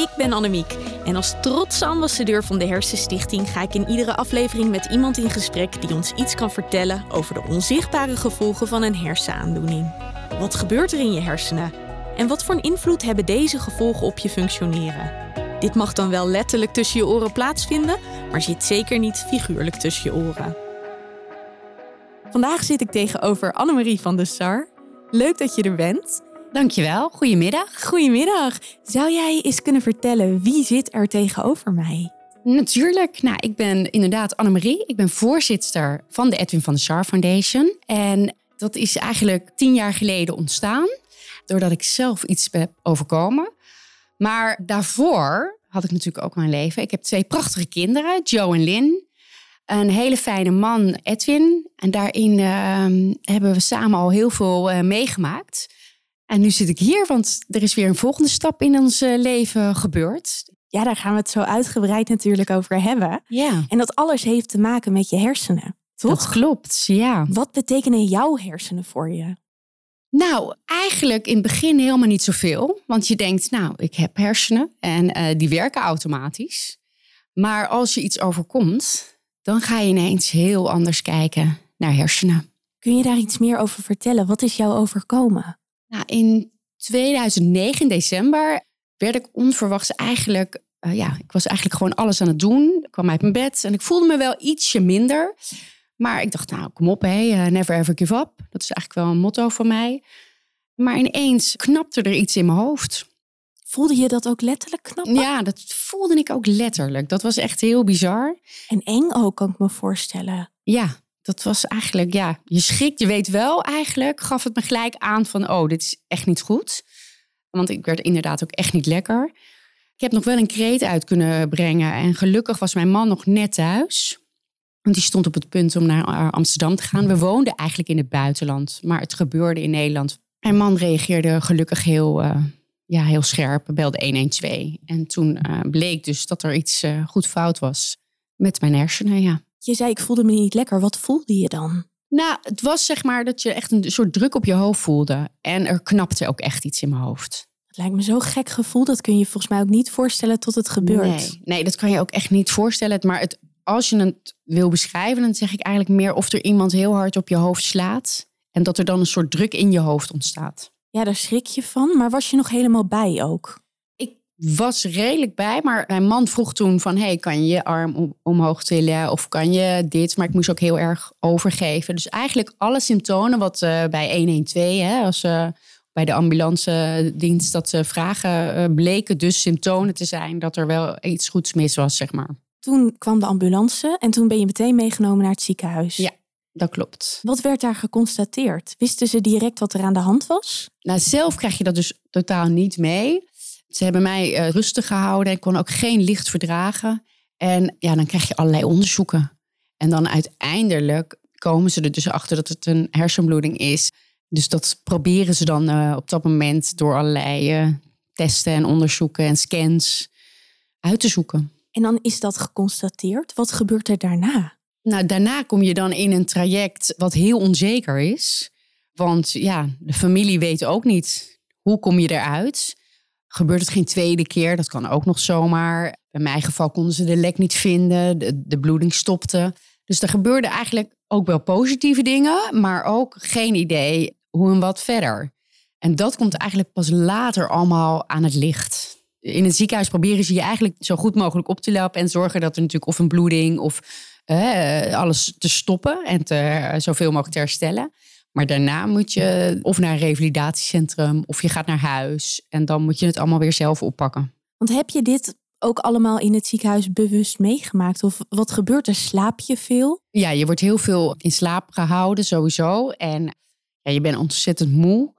Ik ben Annemiek en als trotse ambassadeur van de Hersenstichting ga ik in iedere aflevering met iemand in gesprek die ons iets kan vertellen over de onzichtbare gevolgen van een hersenaandoening. Wat gebeurt er in je hersenen? En wat voor een invloed hebben deze gevolgen op je functioneren? Dit mag dan wel letterlijk tussen je oren plaatsvinden, maar zit zeker niet figuurlijk tussen je oren. Vandaag zit ik tegenover Annemarie van der Sar. Leuk dat je er bent. Dankjewel, goedemiddag. Goedemiddag. Zou jij eens kunnen vertellen wie zit er tegenover mij? Natuurlijk. Nou, ik ben inderdaad Annemarie. Ik ben voorzitter van de Edwin van der Sar Foundation. En dat is eigenlijk tien jaar geleden ontstaan. Doordat ik zelf iets heb overkomen. Maar daarvoor had ik natuurlijk ook mijn leven. Ik heb twee prachtige kinderen, Joe en Lynn. Een hele fijne man, Edwin. En daarin uh, hebben we samen al heel veel uh, meegemaakt. En nu zit ik hier, want er is weer een volgende stap in ons uh, leven gebeurd. Ja, daar gaan we het zo uitgebreid natuurlijk over hebben. Ja. En dat alles heeft te maken met je hersenen, toch? Dat klopt, ja. Wat betekenen jouw hersenen voor je? Nou, eigenlijk in het begin helemaal niet zoveel. Want je denkt, nou, ik heb hersenen en uh, die werken automatisch. Maar als je iets overkomt, dan ga je ineens heel anders kijken naar hersenen. Kun je daar iets meer over vertellen? Wat is jou overkomen? Nou, in 2009, in december, werd ik onverwachts eigenlijk... Uh, ja, ik was eigenlijk gewoon alles aan het doen. Ik kwam uit mijn bed en ik voelde me wel ietsje minder. Maar ik dacht, nou, kom op, hey, uh, never ever give up. Dat is eigenlijk wel een motto van mij. Maar ineens knapte er iets in mijn hoofd. Voelde je dat ook letterlijk knappen? Ja, dat voelde ik ook letterlijk. Dat was echt heel bizar. En eng ook, kan ik me voorstellen. Ja, dat was eigenlijk, ja, je schrikt. Je weet wel eigenlijk, gaf het me gelijk aan van, oh, dit is echt niet goed. Want ik werd inderdaad ook echt niet lekker. Ik heb nog wel een kreet uit kunnen brengen. En gelukkig was mijn man nog net thuis. Want die stond op het punt om naar Amsterdam te gaan. We woonden eigenlijk in het buitenland, maar het gebeurde in Nederland. Mijn man reageerde gelukkig heel, uh, ja, heel scherp, belde 112. En toen uh, bleek dus dat er iets uh, goed fout was met mijn hersenen, ja. Je zei, ik voelde me niet lekker. Wat voelde je dan? Nou, het was zeg maar dat je echt een soort druk op je hoofd voelde. En er knapte ook echt iets in mijn hoofd. Het lijkt me zo'n gek gevoel. Dat kun je volgens mij ook niet voorstellen tot het gebeurt. Nee, nee dat kan je ook echt niet voorstellen. Maar het, als je het wil beschrijven, dan zeg ik eigenlijk meer of er iemand heel hard op je hoofd slaat. En dat er dan een soort druk in je hoofd ontstaat. Ja, daar schrik je van. Maar was je nog helemaal bij ook? Was redelijk bij, maar mijn man vroeg toen van... hey, kan je je arm om, omhoog tillen of kan je dit? Maar ik moest ook heel erg overgeven. Dus eigenlijk alle symptomen wat uh, bij 112, hè, als uh, bij de ambulance dienst dat ze vragen... Uh, bleken dus symptomen te zijn dat er wel iets goeds mis was, zeg maar. Toen kwam de ambulance en toen ben je meteen meegenomen naar het ziekenhuis. Ja, dat klopt. Wat werd daar geconstateerd? Wisten ze direct wat er aan de hand was? Nou, zelf krijg je dat dus totaal niet mee. Ze hebben mij uh, rustig gehouden. Ik kon ook geen licht verdragen. En ja, dan krijg je allerlei onderzoeken. En dan uiteindelijk komen ze er dus achter dat het een hersenbloeding is. Dus dat proberen ze dan uh, op dat moment door allerlei uh, testen en onderzoeken en scans uit te zoeken. En dan is dat geconstateerd. Wat gebeurt er daarna? Nou, daarna kom je dan in een traject wat heel onzeker is. Want ja, de familie weet ook niet hoe kom je eruit. Gebeurt het geen tweede keer? Dat kan ook nog zomaar. In mijn geval konden ze de lek niet vinden. De, de bloeding stopte. Dus er gebeurden eigenlijk ook wel positieve dingen, maar ook geen idee hoe en wat verder. En dat komt eigenlijk pas later allemaal aan het licht in het ziekenhuis proberen ze je eigenlijk zo goed mogelijk op te lopen en zorgen dat er natuurlijk of een bloeding of alles te stoppen en te, zoveel mogelijk te herstellen. Maar daarna moet je of naar een revalidatiecentrum of je gaat naar huis en dan moet je het allemaal weer zelf oppakken. Want heb je dit ook allemaal in het ziekenhuis bewust meegemaakt? Of wat gebeurt er? Slaap je veel? Ja, je wordt heel veel in slaap gehouden sowieso. En ja, je bent ontzettend moe.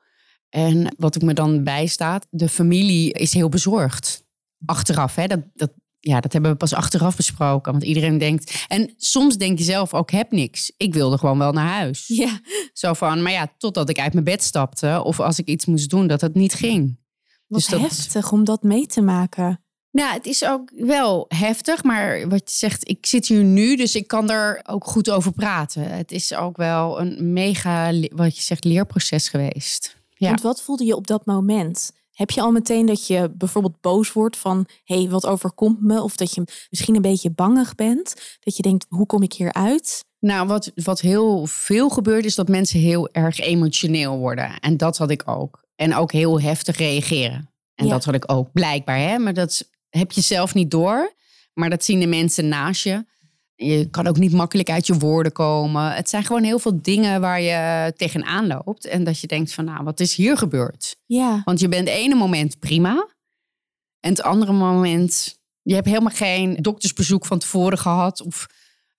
En wat ik me dan bijstaat, de familie is heel bezorgd. Achteraf, hè, dat, dat ja, dat hebben we pas achteraf besproken. Want iedereen denkt. En soms denk je zelf ook: heb niks. Ik wilde gewoon wel naar huis. Ja. Zo van, maar ja, totdat ik uit mijn bed stapte. Of als ik iets moest doen, dat het niet ging. Wat Dus dat- heftig om dat mee te maken. Nou, het is ook wel heftig, maar wat je zegt, ik zit hier nu, dus ik kan er ook goed over praten. Het is ook wel een mega, wat je zegt, leerproces geweest. Ja. Want wat voelde je op dat moment? Heb je al meteen dat je bijvoorbeeld boos wordt van... hé, hey, wat overkomt me? Of dat je misschien een beetje bangig bent? Dat je denkt, hoe kom ik hier uit? Nou, wat, wat heel veel gebeurt, is dat mensen heel erg emotioneel worden. En dat had ik ook. En ook heel heftig reageren. En Ja. dat had ik ook, blijkbaar. Hè? Maar dat heb je zelf niet door. Maar dat zien de mensen naast je. Je kan ook niet makkelijk uit je woorden komen. Het zijn gewoon heel veel dingen waar je tegenaan loopt. En dat je denkt van, nou, wat is hier gebeurd? Ja, Want je bent het ene moment prima. En het andere moment, je hebt helemaal geen doktersbezoek van tevoren gehad. Of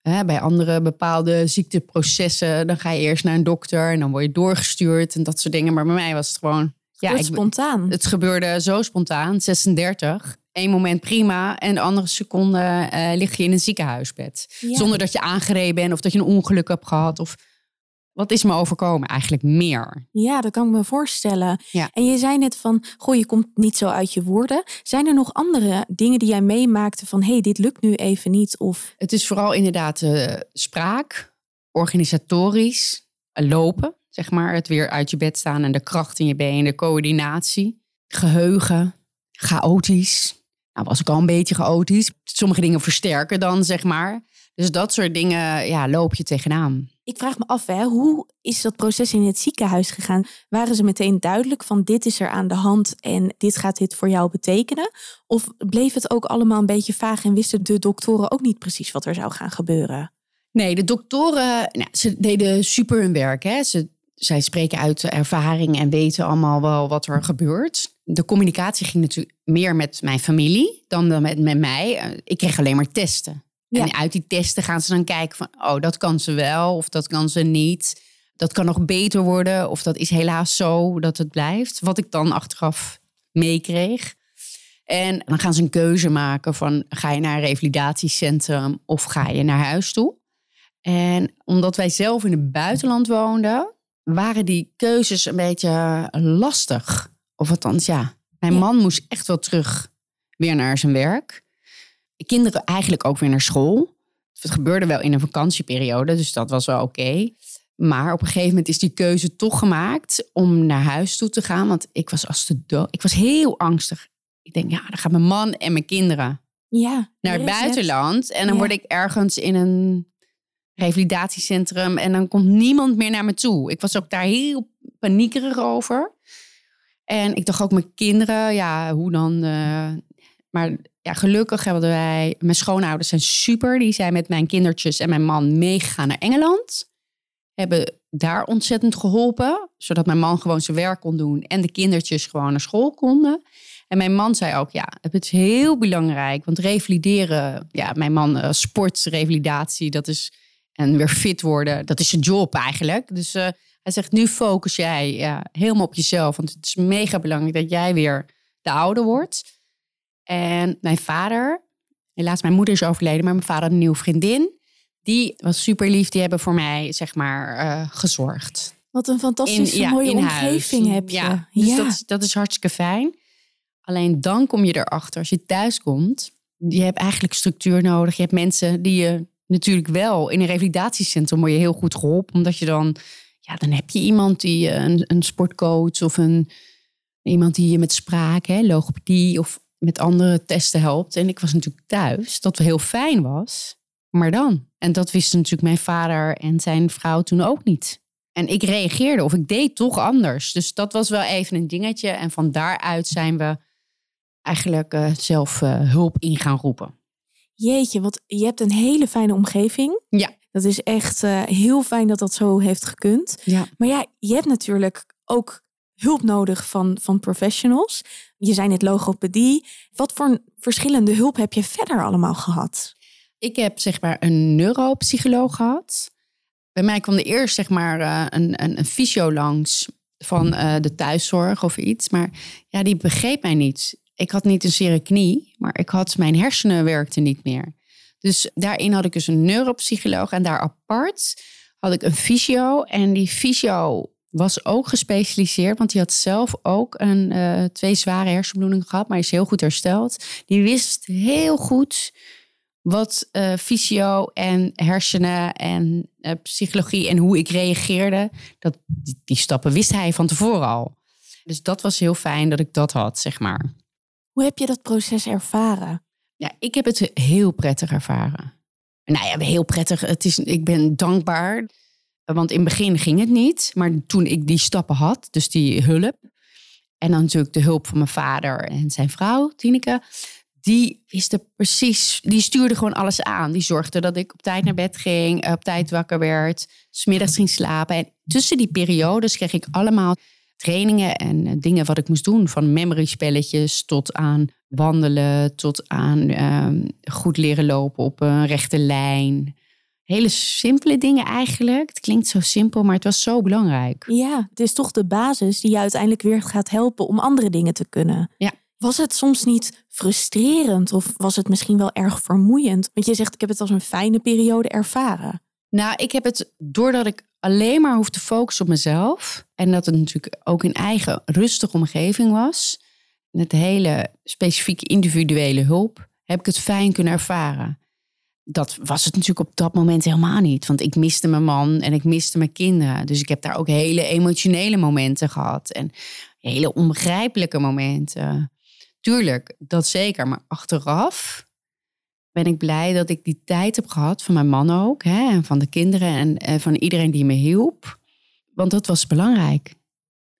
hè, bij andere bepaalde ziekteprocessen, dan ga je eerst naar een dokter en dan word je doorgestuurd en dat soort dingen. Maar bij mij was het gewoon, ja, ja ik, spontaan. het gebeurde zo spontaan, 36. Eén moment prima en de andere seconde eh, lig je in een ziekenhuisbed. Ja. Zonder dat je aangereden bent of dat je een ongeluk hebt gehad. Of wat is me overkomen? Eigenlijk meer. Ja, dat kan ik me voorstellen. Ja. En je zei net van, goh, je komt niet zo uit je woorden. Zijn er nog andere dingen die jij meemaakte van, hé, hey, dit lukt nu even niet? Of Het is vooral inderdaad eh, spraak, organisatorisch, eh, lopen, zeg maar. Het weer uit je bed staan en de kracht in je benen, de coördinatie, geheugen, chaotisch. Nou was ik al een beetje chaotisch. Sommige dingen versterken dan, zeg maar. Dus dat soort dingen, ja, loop je tegenaan. ik vraag me af, hè, hoe is dat proces in het ziekenhuis gegaan? Waren ze meteen duidelijk van, dit is er aan de hand en dit gaat dit voor jou betekenen? Of bleef het ook allemaal een beetje vaag en wisten de doktoren ook niet precies wat er zou gaan gebeuren? Nee, de doktoren, nou, ze deden super hun werk. Hè. Ze, zij spreken uit ervaring en weten allemaal wel wat er gebeurt. De communicatie ging natuurlijk meer met mijn familie dan met, met mij. Eh, Ik kreeg alleen maar testen. Ja. En uit die testen gaan ze dan kijken van, oh, dat kan ze wel of dat kan ze niet. Dat kan nog beter worden of dat is helaas zo dat het blijft. Wat ik dan achteraf meekreeg. En dan gaan ze een keuze maken van, ga je naar een revalidatiecentrum of ga je naar huis toe? En omdat wij zelf in het buitenland woonden, waren die keuzes een beetje lastig. Of althans, ja, mijn Ja. man moest echt wel terug weer naar zijn werk. De kinderen eigenlijk ook weer naar school. Het gebeurde wel in een vakantieperiode, dus dat was wel oké. Maar op een gegeven moment is die keuze toch gemaakt om naar huis toe te gaan. Want ik was als de dood. Ik was heel angstig. Ik denk, ja, dan gaat mijn man en mijn kinderen Ja. naar het buitenland. En dan Ja. word ik ergens in een revalidatiecentrum en dan komt niemand meer naar me toe. Ik was ook daar heel paniekerig over. En ik dacht ook mijn kinderen, ja, hoe dan? eh, maar ja, gelukkig hebben wij, mijn schoonouders zijn super. Die zijn met mijn kindertjes en mijn man meegegaan naar Engeland. Hebben daar ontzettend geholpen, zodat mijn man gewoon zijn werk kon doen en de kindertjes gewoon naar school konden. En mijn man zei ook, ja, het is heel belangrijk. Want revalideren, ja, mijn man eh, sportrevalidatie, dat is, en weer fit worden, dat is zijn job eigenlijk. Dus eh, hij zegt, nu focus jij ja, helemaal op jezelf. Want het is mega belangrijk dat jij weer de ouder wordt. En mijn vader, helaas mijn moeder is overleden, maar mijn vader had een nieuwe vriendin. Die was super lief, die hebben voor mij, zeg maar, eh, gezorgd Wat een fantastische ja, mooie huis. omgeving heb je. Ja, dus Dat, is, dat is hartstikke fijn. Alleen dan kom je erachter, als je thuis komt, je hebt eigenlijk structuur nodig. Je hebt mensen die je natuurlijk wel in een revalidatiecentrum word je heel goed geholpen, omdat je dan, ja, dan heb je iemand die eh, een, een sportcoach of een iemand die je met spraak, hè, logopedie of met andere testen helpt. En ik was natuurlijk thuis, dat wel heel fijn was. Maar dan? En dat wisten natuurlijk mijn vader en zijn vrouw toen ook niet. En ik reageerde of ik deed toch anders. Dus dat was wel even een dingetje. En van daaruit zijn we eigenlijk eh, zelf eh, hulp in gaan roepen. Jeetje, want je hebt een hele fijne omgeving. Ja. Dat is echt eh, heel fijn dat dat zo heeft gekund. Ja. Maar ja, je hebt natuurlijk ook hulp nodig van, van professionals. Je zei net logopedie. Wat voor verschillende hulp heb je verder allemaal gehad? Ik heb zeg maar een neuropsycholoog gehad. Bij mij kwam er eerst zeg maar eh, een, een, een fysio langs van eh, de thuiszorg of iets. Maar ja, die begreep mij niet. ik had niet een zere knie, maar ik had mijn hersenen werkten niet meer. Dus daarin had ik dus een neuropsycholoog en daar apart had ik een fysio. En die fysio was ook gespecialiseerd, want die had zelf ook een, uh, twee zware hersenbloedingen gehad, maar is heel goed hersteld. Die wist heel goed wat uh, fysio en hersenen en uh, psychologie en hoe ik reageerde. Dat, die, die, stappen wist hij van tevoren al. Dus dat was heel fijn dat ik dat had, zeg maar. Hoe heb je dat proces ervaren? Ja, ik heb het heel prettig ervaren. Nou ja, heel prettig. Het is, ik ben dankbaar. Want in het begin ging het niet. Maar toen ik die stappen had, dus die hulp. En dan natuurlijk de hulp van mijn vader en zijn vrouw, Tineke. Die wisten precies, die stuurde gewoon alles aan. Die zorgde dat ik op tijd naar bed ging, op tijd wakker werd, smiddags ging slapen. En tussen die periodes kreeg ik allemaal trainingen en eh, dingen wat ik moest doen. Van memory spelletjes tot aan wandelen, tot aan ehm, goed leren lopen op een rechte lijn. Hele simpele dingen eigenlijk. Het klinkt zo simpel, maar het was zo belangrijk. Ja, het is toch de basis die je uiteindelijk weer gaat helpen om andere dingen te kunnen. Ja. Was het soms niet frustrerend of was het misschien wel erg vermoeiend? Want je zegt, ik heb het als een fijne periode ervaren. Nou, ik heb het doordat ik alleen maar hoef te focussen op mezelf. En dat het natuurlijk ook een eigen rustige omgeving was. Met hele specifieke individuele hulp heb ik het fijn kunnen ervaren. Dat was het natuurlijk op dat moment helemaal niet. Want ik miste mijn man en ik miste mijn kinderen. Dus ik heb daar ook hele emotionele momenten gehad. En hele onbegrijpelijke momenten. Tuurlijk, dat zeker. Maar achteraf ben ik blij dat ik die tijd heb gehad van mijn man ook. Hè, en van de kinderen en, en van iedereen die me hielp. Want dat was belangrijk.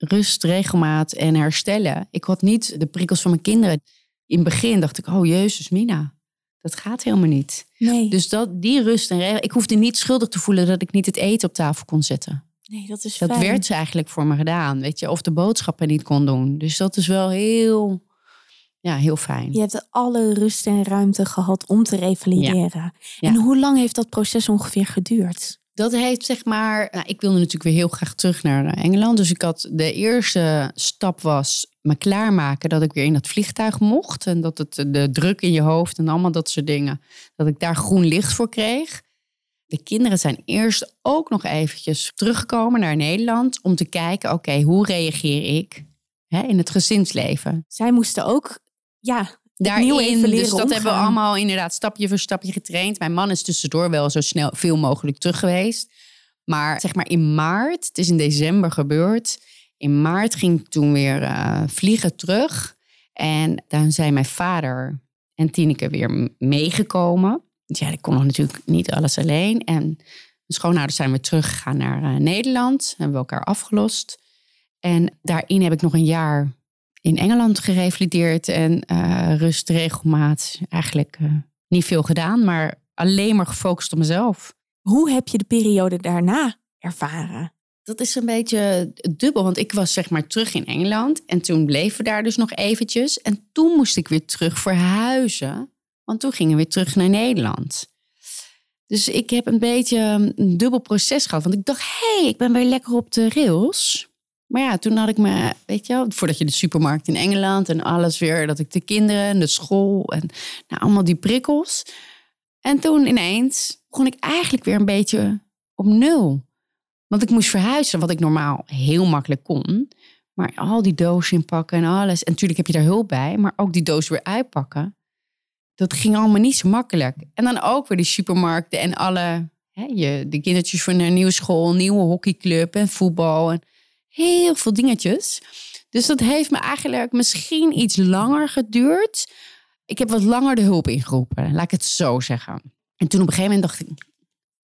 Rust, regelmaat en herstellen. Ik had niet de prikkels van mijn kinderen. In het begin dacht ik, oh jezus Mina, dat gaat helemaal niet. Nee. Dus dat, die rust en regel. Ik hoefde niet schuldig te voelen dat ik niet het eten op tafel kon zetten. Nee, dat is Dat fijn. werd ze eigenlijk voor me gedaan, weet je. Of de boodschappen niet kon doen. Dus dat is wel heel, ja, heel fijn. Je hebt alle rust en ruimte gehad om te revalideren. Ja. En hoe lang heeft dat proces ongeveer geduurd? Dat heeft zeg maar. Nou, ik wilde natuurlijk weer heel graag terug naar eh, Engeland. Dus ik had de eerste stap was me klaarmaken dat ik weer in dat vliegtuig mocht. En dat het de druk in je hoofd en allemaal dat soort dingen. Dat ik daar groen licht voor kreeg. De kinderen zijn eerst ook nog eventjes teruggekomen naar Nederland. Om te kijken, oké, hoe reageer ik hè, in het gezinsleven? Zij moesten ook, ja, Daarin, dus dat hebben we allemaal inderdaad stapje voor stapje getraind. Mijn man is tussendoor wel zo snel veel mogelijk terug geweest. Maar zeg maar in maart, het is in december gebeurd. In maart ging ik toen weer eh, vliegen terug. En dan zijn mijn vader en Tineke weer meegekomen. Dus ja, ik kon nog natuurlijk niet alles alleen. En mijn schoonouders zijn weer teruggegaan naar eh, Nederland. Hebben we elkaar afgelost. En daarin heb ik nog een jaar in Engeland gerevalideerd. En eh, rust, regelmaat. Eigenlijk eh, niet veel gedaan, maar alleen maar gefocust op mezelf. Hoe heb je de periode daarna ervaren? Dat is een beetje dubbel, want ik was zeg maar terug in Engeland. En toen bleven we daar dus nog eventjes. En toen moest ik weer terug verhuizen. Want toen gingen we weer terug naar Nederland. Dus ik heb een beetje een dubbel proces gehad. Want ik dacht, hé, hey, ik ben weer lekker op de rails. Maar ja, toen had ik me, weet je wel, voordat je de supermarkt in Engeland en alles weer, dat ik de kinderen en de school en nou, allemaal die prikkels. En toen ineens begon ik eigenlijk weer een beetje op nul. Want ik moest verhuizen, wat ik normaal heel makkelijk kon. Maar al die dozen inpakken en alles. En natuurlijk heb je daar hulp bij, maar ook die doos weer uitpakken. Dat ging allemaal niet zo makkelijk. En dan ook weer die supermarkten en alle, hè, je, de kindertjes voor een nieuwe school, nieuwe hockeyclub en voetbal. En heel veel dingetjes. Dus dat heeft me eigenlijk misschien iets langer geduurd. Ik heb wat langer de hulp ingeroepen, laat ik het zo zeggen. En toen op een gegeven moment dacht ik,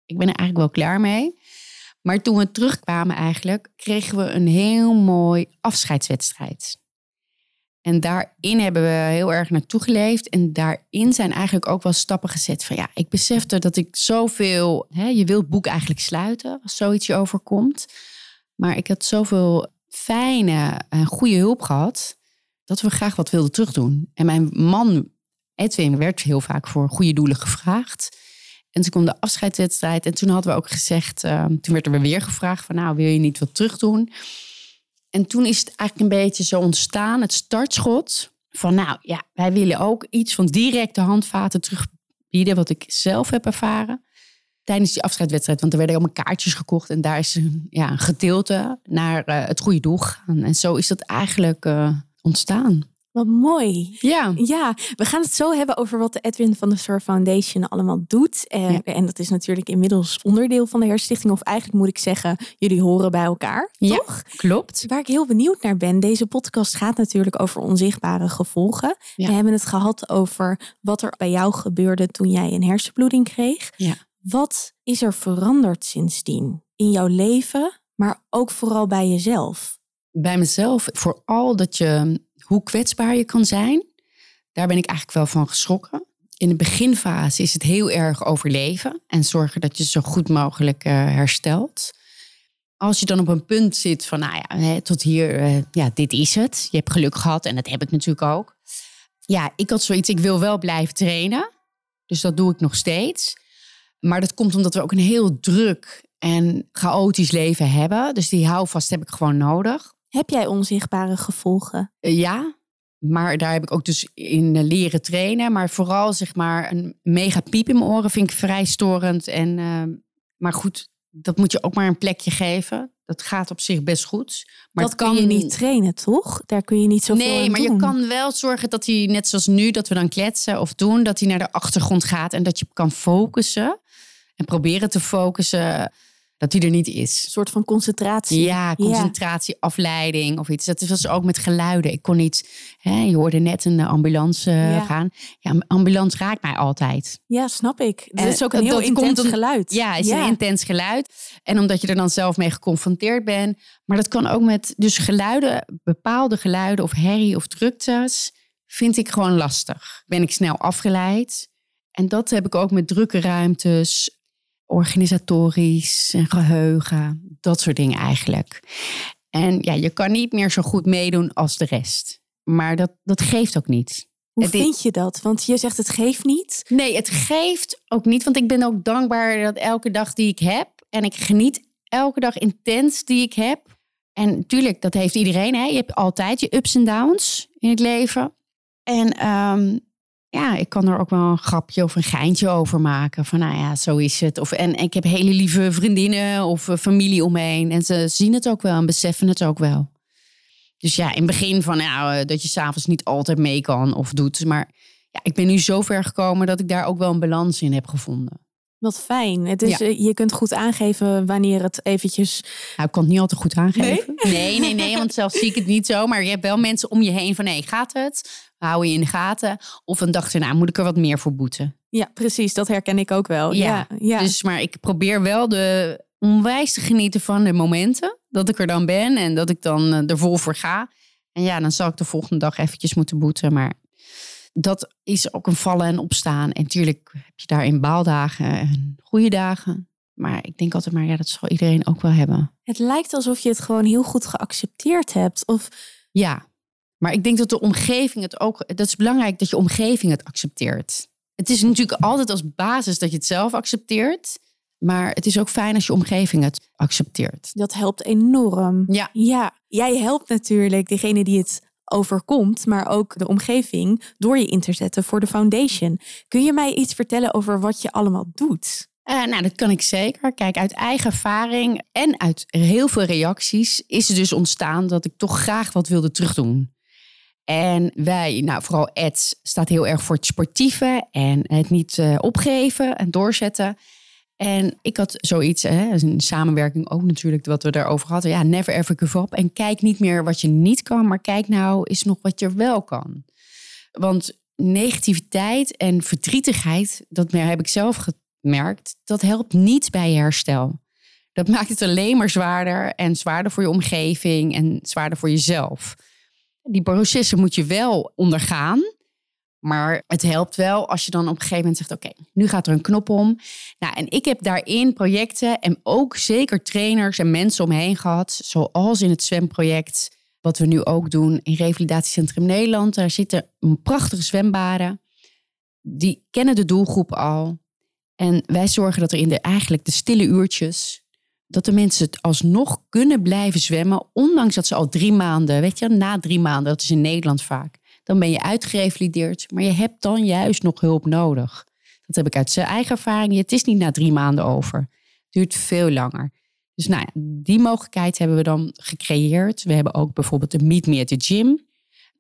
ik ben er eigenlijk wel klaar mee. Maar toen we terugkwamen eigenlijk, kregen we een heel mooi afscheidswedstrijd. En daarin hebben we heel erg naartoe geleefd. En daarin zijn eigenlijk ook wel stappen gezet van ja, ik besefte dat ik zoveel, hè, je wilt boek eigenlijk sluiten als zoiets je overkomt. Maar ik had zoveel fijne en goede hulp gehad, dat we graag wat wilden terugdoen. En mijn man, Edwin, werd heel vaak voor goede doelen gevraagd. En toen kwam de afscheidswedstrijd. En toen hadden we ook gezegd, uh, toen werd er weer gevraagd van nou, wil je niet wat terugdoen? En toen is het eigenlijk een beetje zo ontstaan, het startschot van nou ja, wij willen ook iets van directe handvaten terugbieden, wat ik zelf heb ervaren tijdens die afscheidswedstrijd. Want er werden allemaal kaartjes gekocht en daar is een, ja, een gedeelte naar uh, het goede doel gegaan. En zo is dat eigenlijk uh, ontstaan. Wat mooi. Ja. Ja, we gaan het zo hebben over wat de Edwin van de Star Foundation allemaal doet. En, Ja. en dat is natuurlijk inmiddels onderdeel van de Herstichting. Of eigenlijk moet ik zeggen, jullie horen bij elkaar, Ja. toch? Klopt. Waar ik heel benieuwd naar ben, deze podcast gaat natuurlijk over onzichtbare gevolgen. Ja. We hebben het gehad over wat er bij jou gebeurde toen jij een hersenbloeding kreeg. Wat is er veranderd sindsdien in jouw leven, maar ook vooral bij jezelf? Bij mezelf, vooral dat je, hoe kwetsbaar je kan zijn, daar ben ik eigenlijk wel van geschrokken. In de beginfase is het heel erg overleven en zorgen dat je zo goed mogelijk eh, herstelt. Als je dan op een punt zit van, nou ja, tot hier, eh, ja, dit is het. Je hebt geluk gehad en dat heb ik natuurlijk ook. Ja, ik had zoiets, ik wil wel blijven trainen. Dus dat doe ik nog steeds. Maar dat komt omdat we ook een heel druk en chaotisch leven hebben. Dus die houvast heb ik gewoon nodig. Heb jij onzichtbare gevolgen? Eh, Ja, maar daar heb ik ook dus in eh, leren trainen. Maar vooral zeg maar een mega piep in mijn oren vind ik vrij storend. En, eh, maar goed, dat moet je ook maar een plekje geven. Dat gaat op zich best goed. Maar dat kan je niet trainen, toch? Daar kun je niet zoveel Nee, aan maar doen. je kan wel zorgen dat hij, net zoals nu, dat we dan kletsen of doen, dat hij naar de achtergrond gaat en dat je kan focussen en proberen te focussen dat hij er niet is. Een soort van concentratie. Ja, concentratie, afleiding of iets. Dat was ook met geluiden. Ik kon niet, hè, je hoorde net een eh, ambulance eh, Ja. gaan. Ja, ambulance raakt mij altijd. Ja, snap ik. Het En is ook een dat- heel dat intens geluid. Ja, het is een intens geluid. En omdat je er dan zelf mee geconfronteerd bent. Maar dat kan ook met dus geluiden, bepaalde geluiden of herrie of druktes, vind ik gewoon lastig. Ben ik snel afgeleid. En dat heb ik ook met drukke ruimtes, organisatorisch en geheugen, dat soort dingen eigenlijk. En ja, je kan niet meer zo goed meedoen als de rest. Maar dat, dat geeft ook niet. Hoe vind je dat? Want je zegt het geeft niet. Nee, het geeft ook niet. Want ik ben ook dankbaar dat elke dag die ik heb. En ik geniet elke dag intens die ik heb. En natuurlijk, dat heeft iedereen. Hè? Je hebt altijd je ups en downs in het leven. En ehm, ja, ik kan er ook wel een grapje of een geintje over maken. Van nou ja, zo is het. Of, en ik heb hele lieve vriendinnen of eh, familie omheen. En ze zien het ook wel en beseffen het ook wel. Dus ja, in het begin van nou, eh, dat je s'avonds niet altijd mee kan of doet. Maar ja, ik ben nu zo ver gekomen dat ik daar ook wel een balans in heb gevonden. Wat fijn. Het is, Ja. eh, Je kunt goed aangeven wanneer het eventjes... Nou, ik kan het niet altijd goed aangeven. Nee, nee, nee, want zelf zie ik het niet zo. Maar je hebt wel mensen om je heen van, nee, gaat het? Hou je in de gaten? Of een dag erna, moet ik er wat meer voor boeten? Ja, precies. Dat herken ik ook wel. Ja, Ja, ja. Dus, maar ik probeer wel de onwijs te genieten van de momenten. Dat ik er dan ben en dat ik dan eh, er vol voor ga. En ja, dan zal ik de volgende dag eventjes moeten boeten. Maar dat is ook een vallen en opstaan. En natuurlijk heb je daarin baaldagen en goede dagen. Maar ik denk altijd maar, ja, dat zal iedereen ook wel hebben. Het lijkt alsof je het gewoon heel goed geaccepteerd hebt. Of Ja, maar ik denk dat de omgeving het ook. Dat is belangrijk dat je omgeving het accepteert. Het is natuurlijk altijd als basis dat je het zelf accepteert. Maar het is ook fijn als je omgeving het accepteert. dat helpt enorm. Ja. Ja, jij helpt natuurlijk degene die het overkomt, maar ook de omgeving door je in te zetten voor de foundation. Kun je mij iets vertellen over wat je allemaal doet? Eh, nou, dat kan ik zeker. Kijk, uit eigen ervaring en uit heel veel reacties is er dus ontstaan dat ik toch graag wat wilde terugdoen. En wij, nou vooral Ed, staat heel erg voor het sportieve en het niet eh, opgeven en doorzetten. En ik had zoiets, hè, is een samenwerking ook natuurlijk, wat we daarover hadden. Ja, never ever give up. En kijk niet meer wat je niet kan, maar kijk nou eens nog wat je wel kan. Want negativiteit en verdrietigheid, dat heb ik zelf gemerkt, dat helpt niet bij je herstel. Dat maakt het alleen maar zwaarder en zwaarder voor je omgeving en zwaarder voor jezelf. Die processen moet je wel ondergaan. Maar het helpt wel als je dan op een gegeven moment zegt: Oké, nu gaat er een knop om. Nou, en ik heb daarin projecten en ook zeker trainers en mensen omheen gehad, zoals in het zwemproject, wat we nu ook doen in Revalidatiecentrum Nederland. Daar zitten prachtige zwembaden. Die kennen de doelgroep al. En wij zorgen dat er in de, eigenlijk de stille uurtjes, dat de mensen het alsnog kunnen blijven zwemmen, ondanks dat ze al drie maanden, weet je, na drie maanden, dat is in Nederland vaak, Dan ben je uitgerevalideerd, maar je hebt dan juist nog hulp nodig. Dat heb ik uit zijn eigen ervaring. Het is niet na drie maanden over. Het duurt veel langer. Dus nou ja, die mogelijkheid hebben we dan gecreëerd. We hebben ook bijvoorbeeld de Meet Me at the Gym.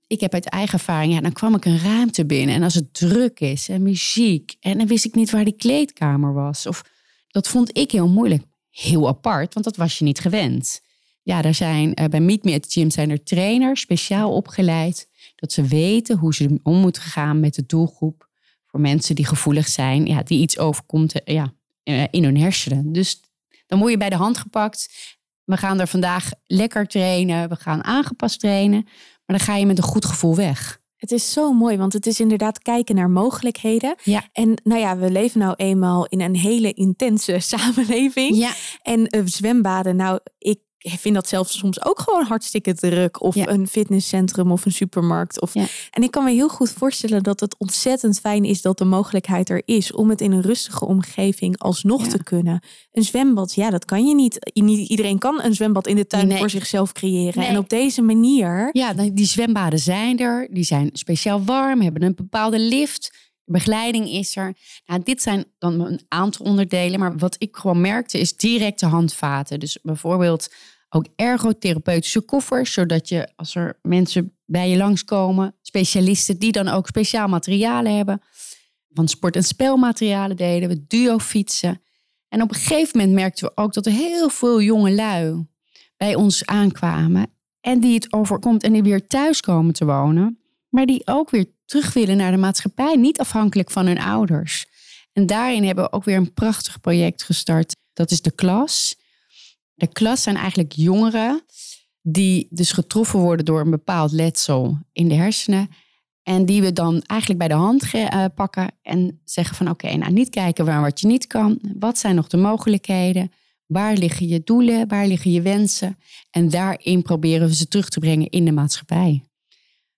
Ik heb uit eigen ervaring, ja, dan kwam ik een ruimte binnen. En als het druk is en muziek. En dan wist ik niet waar die kleedkamer was. Of dat vond ik heel moeilijk. Heel apart, want dat was je niet gewend. Ja, daar zijn, uh, bij Meet Me at the Gym zijn er trainers speciaal opgeleid. Dat ze weten hoe ze om moeten gaan met de doelgroep. Voor mensen die gevoelig zijn, ja, die iets overkomt eh, ja, eh, in hun hersenen. Dus dan word je bij de hand gepakt. We gaan er vandaag lekker trainen. We gaan aangepast trainen. Maar dan ga je met een goed gevoel weg. Het is zo mooi, want het is inderdaad kijken naar mogelijkheden. Ja. En nou ja, we leven nou eenmaal in een hele intense samenleving. Ja. En uh, zwembaden, nou, ik vind dat zelfs soms ook gewoon hartstikke druk. Of een fitnesscentrum of een supermarkt. Of, En ik kan me heel goed voorstellen dat het ontzettend fijn is dat de mogelijkheid er is om het in een rustige omgeving alsnog te kunnen. Een zwembad, ja, dat kan je niet. Niet iedereen kan een zwembad in de tuin voor zichzelf creëren. En op deze manier. Ja, die zwembaden zijn er. Die zijn speciaal warm, hebben een bepaalde lift. Begeleiding is er. Nou, dit zijn dan een aantal onderdelen. Maar wat ik gewoon merkte is directe handvaten. Dus bijvoorbeeld ook ergotherapeutische koffers, zodat je als er mensen bij je langskomen, specialisten die dan ook speciaal materialen hebben. Van sport- en spelmaterialen deden we, duo fietsen. En op een gegeven moment merkten we ook dat er heel veel jonge lui bij ons aankwamen. En die het overkomt en die weer thuis komen te wonen. Maar die ook weer terug willen naar de maatschappij, niet afhankelijk van hun ouders. En daarin hebben we ook weer een prachtig project gestart. Dat is de klas. De klas zijn eigenlijk jongeren die dus getroffen worden door een bepaald letsel in de hersenen. En die we dan eigenlijk bij de hand uh, pakken en zeggen van oké, nou niet kijken waar wat je niet kan. Wat zijn nog de mogelijkheden? Waar liggen je doelen? Waar liggen je wensen? En daarin proberen we ze terug te brengen in de maatschappij.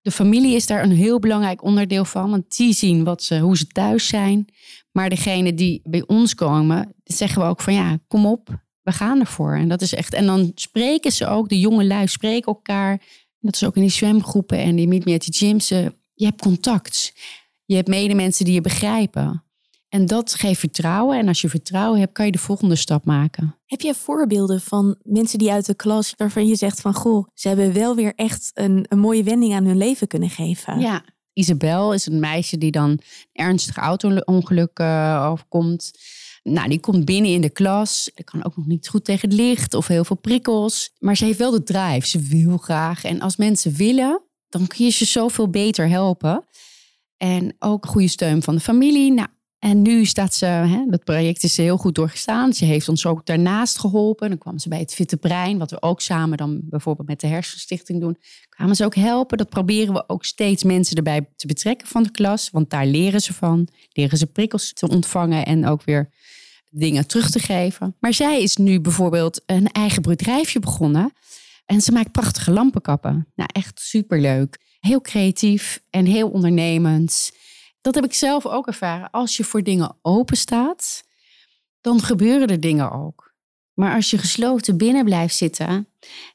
De familie is daar een heel belangrijk onderdeel van, want die zien wat ze, hoe ze thuis zijn. Maar degene die bij ons komen, zeggen we ook van ja, kom op, we gaan ervoor. En dat is echt. En dan spreken ze ook, de jonge lui spreken elkaar. Dat is ook in die zwemgroepen en die meet me at die gyms. Je hebt contact. Je hebt medemensen die je begrijpen. En dat geeft vertrouwen. En als je vertrouwen hebt, kan je de volgende stap maken. Heb je voorbeelden van mensen die uit de klas waarvan je zegt van goh, ze hebben wel weer echt een, een mooie wending aan hun leven kunnen geven? Ja, Isabel is een meisje die dan ernstig auto-ongeluk uh, overkomt. Nou, die komt binnen in de klas. Die kan ook nog niet goed tegen het licht of heel veel prikkels. Maar ze heeft wel de drive. Ze wil graag. En als mensen willen, dan kun je ze zoveel beter helpen. En ook goede steun van de familie. Nou, en nu staat ze, hè, dat project is heel goed doorgestaan. Ze heeft ons ook daarnaast geholpen. Dan kwam ze bij het Fitte Brein, wat we ook samen dan bijvoorbeeld met de Hersenstichting doen. Kwamen ze ook helpen. Dat proberen we ook steeds mensen erbij te betrekken van de klas. Want daar leren ze van. Leren ze prikkels te ontvangen en ook weer dingen terug te geven. Maar zij is nu bijvoorbeeld een eigen bedrijfje begonnen. En ze maakt prachtige lampenkappen. Nou, echt superleuk. Heel creatief en heel ondernemend. Dat heb ik zelf ook ervaren. Als je voor dingen open staat, dan gebeuren er dingen ook. Maar als je gesloten binnen blijft zitten,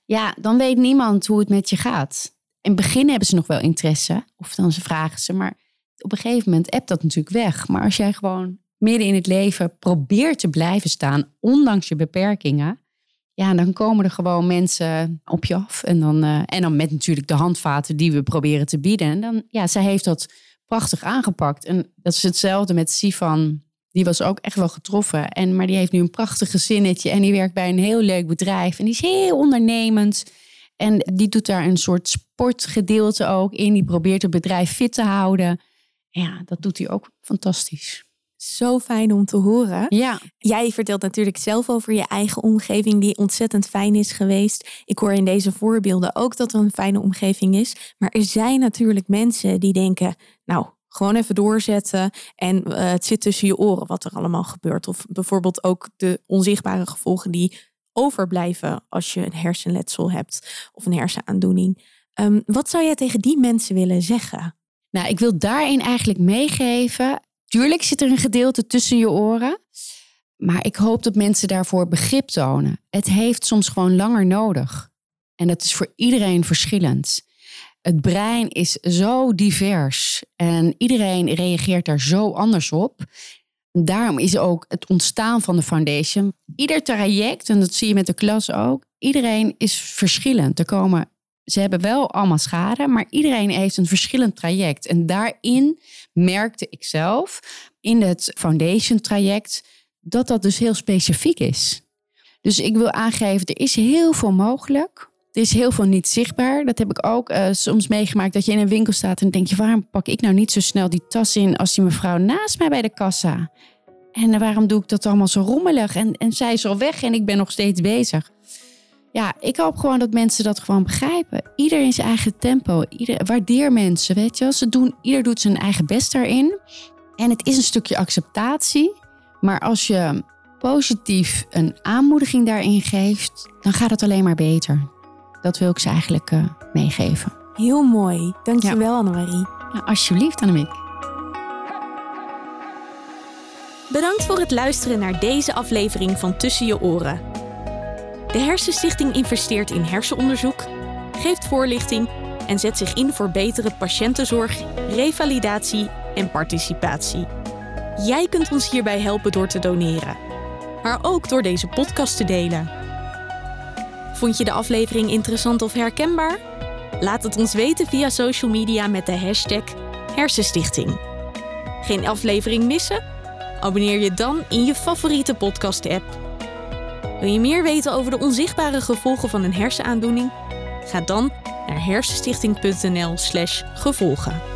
ja, dan weet niemand hoe het met je gaat. In het begin hebben ze nog wel interesse, of dan ze vragen ze, maar op een gegeven moment appt dat natuurlijk weg. Maar als jij gewoon midden in het leven probeert te blijven staan, ondanks je beperkingen, ja, dan komen er gewoon mensen op je af. En dan, uh, en dan met natuurlijk de handvaten die we proberen te bieden. En dan, ja, zij heeft dat prachtig aangepakt. En dat is hetzelfde met Sifan. Die was ook echt wel getroffen. En, maar die heeft nu een prachtig gezinnetje. En die werkt bij een heel leuk bedrijf. En die is heel ondernemend. En die doet daar een soort sportgedeelte ook in. Die probeert het bedrijf fit te houden. Ja, dat doet hij ook fantastisch. Zo fijn om te horen. Ja. Jij vertelt natuurlijk zelf over je eigen omgeving die ontzettend fijn is geweest. Ik hoor in deze voorbeelden ook dat er een fijne omgeving is. Maar er zijn natuurlijk mensen die denken, nou, gewoon even doorzetten en uh, het zit tussen je oren wat er allemaal gebeurt. Of bijvoorbeeld ook de onzichtbare gevolgen die overblijven als je een hersenletsel hebt of een hersenaandoening. Um, wat zou jij tegen die mensen willen zeggen? Nou, ik wil daarin eigenlijk meegeven Tuurlijk zit er een gedeelte tussen je oren. Maar ik hoop dat mensen daarvoor begrip tonen. Het heeft soms gewoon langer nodig. En dat is voor iedereen verschillend. Het brein is zo divers en iedereen reageert daar zo anders op. Daarom is ook het ontstaan van de foundation. Ieder traject, en dat zie je met de klas ook, iedereen is verschillend. Er komen, ze hebben wel allemaal schade, maar iedereen heeft een verschillend traject. En daarin merkte ik zelf in het foundation traject dat dat dus heel specifiek is. Dus ik wil aangeven, er is heel veel mogelijk. Er is heel veel niet zichtbaar. Dat heb ik ook uh, soms meegemaakt. Dat je in een winkel staat en denk je... waarom pak ik nou niet zo snel die tas in... als die mevrouw naast mij bij de kassa? En waarom doe ik dat allemaal zo rommelig? En, en zij is al weg en ik ben nog steeds bezig. Ja, ik hoop gewoon dat mensen dat gewoon begrijpen. Ieder in zijn eigen tempo. Ieder, waardeer mensen, weet je wel. Ze doen, ieder doet zijn eigen best daarin. En het is een stukje acceptatie. Maar als je positief een aanmoediging daarin geeft... dan gaat het alleen maar beter. Dat wil ik ze eigenlijk uh, meegeven. Heel mooi. Dankjewel ja. Annemarie. Ja, alsjeblieft Annemiek. Bedankt voor het luisteren naar deze aflevering van Tussen je oren. De Hersenstichting investeert in hersenonderzoek, geeft voorlichting en zet zich in voor betere patiëntenzorg, revalidatie en participatie. Jij kunt ons hierbij helpen door te doneren, maar ook door deze podcast te delen. Vond je de aflevering interessant of herkenbaar? Laat het ons weten via social media met de hashtag Hersenstichting. Geen aflevering missen? Abonneer je dan in je favoriete podcast-app. Wil je meer weten over de onzichtbare gevolgen van een hersenaandoening? Ga dan naar hersenstichting.nl/gevolgen.